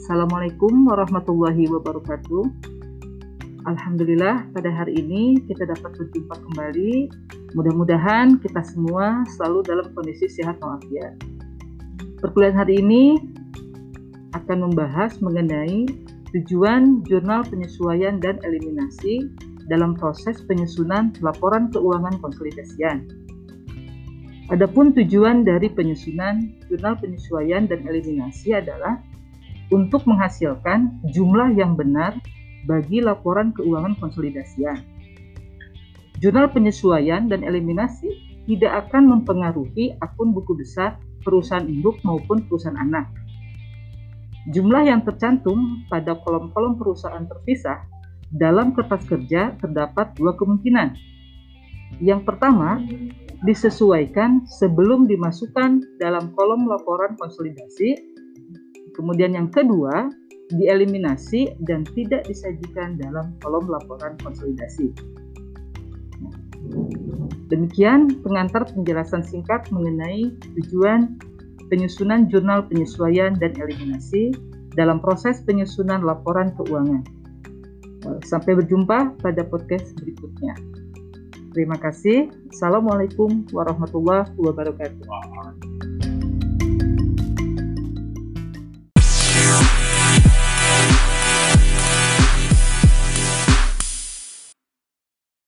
Assalamualaikum warahmatullahi wabarakatuh. Alhamdulillah pada hari ini kita dapat berjumpa kembali. Mudah-mudahan kita semua selalu dalam kondisi sehat walafiat. Perkuliahan hari ini akan membahas mengenai tujuan jurnal penyesuaian dan eliminasi dalam proses penyusunan laporan keuangan konsolidasian. Adapun tujuan dari penyusunan jurnal penyesuaian dan eliminasi adalah untuk menghasilkan jumlah yang benar bagi laporan keuangan konsolidasian. Jurnal penyesuaian dan eliminasi tidak akan mempengaruhi akun buku besar perusahaan induk maupun perusahaan anak. Jumlah yang tercantum pada kolom-kolom perusahaan terpisah dalam kertas kerja terdapat dua kemungkinan. Yang pertama, disesuaikan sebelum dimasukkan dalam kolom laporan konsolidasi. Kemudian yang kedua, dieliminasi dan tidak disajikan dalam kolom laporan konsolidasi. Demikian pengantar penjelasan singkat mengenai tujuan penyusunan jurnal penyesuaian dan eliminasi dalam proses penyusunan laporan keuangan. Sampai berjumpa pada podcast berikutnya. Terima kasih. Assalamualaikum warahmatullahi wabarakatuh.